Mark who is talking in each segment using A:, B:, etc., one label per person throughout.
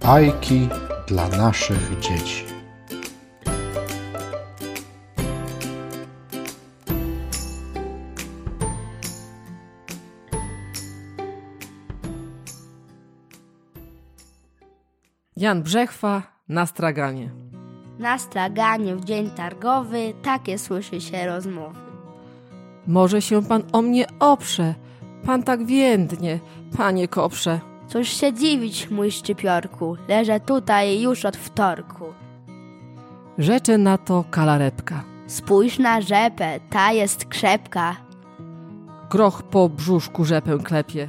A: Bajki dla naszych dzieci.
B: Jan Brzechwa na straganie.
C: Na straganie w dzień targowy takie słyszy się rozmowy.
B: Może się pan o mnie oprze, pan tak więdnie, panie koprze.
C: Cóż się dziwić, mój szczypiorku, leżę tutaj już od wtorku.
B: Rzecze na to kalarepka.
C: Spójrz na rzepę, ta jest krzepka.
B: Groch po brzuszku rzepę klepie.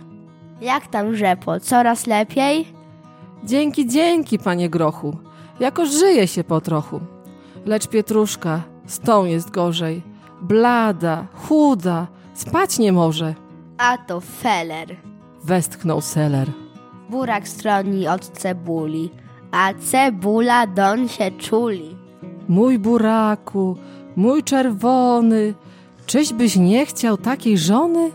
C: Jak tam rzepo, coraz lepiej?
B: Dzięki, dzięki, panie grochu. Jakoż żyje się po trochu. Lecz Pietruszka, z tą jest gorzej. Blada, chuda, spać nie może.
C: A to feller.
B: Westchnął seler.
C: Burak stroni od cebuli, a cebula doń się czuli.
B: Mój buraku, mój czerwony, czyś byś nie chciał takiej żony?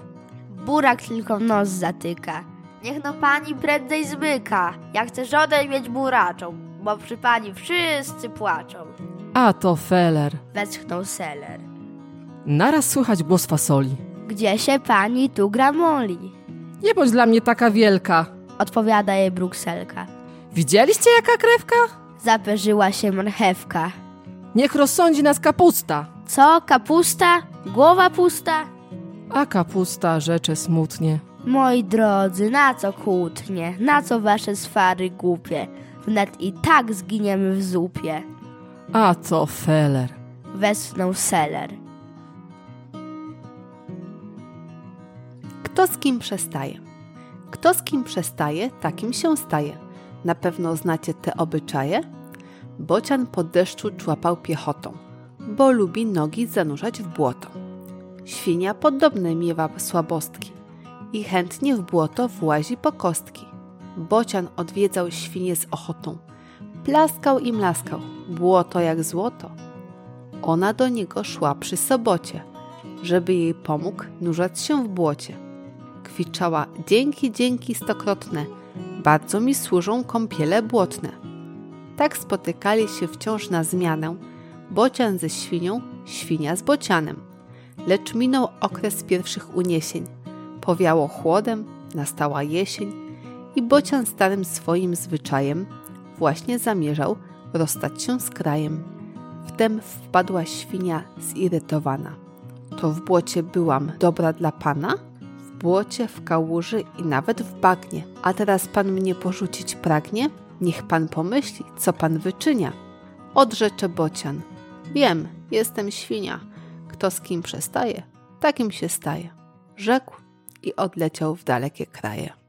C: Burak tylko nos zatyka. Niech no pani prędzej zmyka. Ja chcę żonę mieć buraczą, bo przy pani wszyscy płaczą.
B: A to feler.
C: Westchnął seller.
B: Naraz słychać głos fasoli.
C: Gdzie się pani tu gramoli?
B: Nie bądź dla mnie taka wielka.
C: Odpowiada jej brukselka.
B: Widzieliście jaka krewka?
C: Zaperzyła się marchewka.
B: Niech rozsądzi nas kapusta.
C: Co, kapusta? Głowa pusta?
B: A kapusta rzecze smutnie.
C: Moi drodzy, na co kłótnie? Na co wasze swary głupie? Wnet i tak zginiemy w zupie.
B: A to feler.
C: Westchnął seller.
D: Kto z kim przestaje? Kto z kim przestaje, takim się staje. Na pewno znacie te obyczaje? Bocian po deszczu człapał piechotą, bo lubi nogi zanurzać w błoto. Świnia podobne miewa słabostki i chętnie w błoto włazi po kostki. Bocian odwiedzał świnie z ochotą. Plaskał i mlaskał, błoto jak złoto. Ona do niego szła przy sobocie, żeby jej pomógł nurzać się w błocie. Kwiczała dzięki, dzięki stokrotne, bardzo mi służą kąpiele błotne. Tak spotykali się wciąż na zmianę, bocian ze świnią, świnia z bocianem. Lecz minął okres pierwszych uniesień. Powiało chłodem, nastała jesień i bocian starym swoim zwyczajem właśnie zamierzał rozstać się z krajem. Wtem wpadła świnia zirytowana. To w błocie byłam dobra dla pana? Błocie, w kałuży i nawet w bagnie. A teraz pan mnie porzucić pragnie? Niech pan pomyśli, co pan wyczynia. Odrzecze bocian. Wiem, jestem świnia. Kto z kim przestaje, takim się staje. Rzekł i odleciał w dalekie kraje.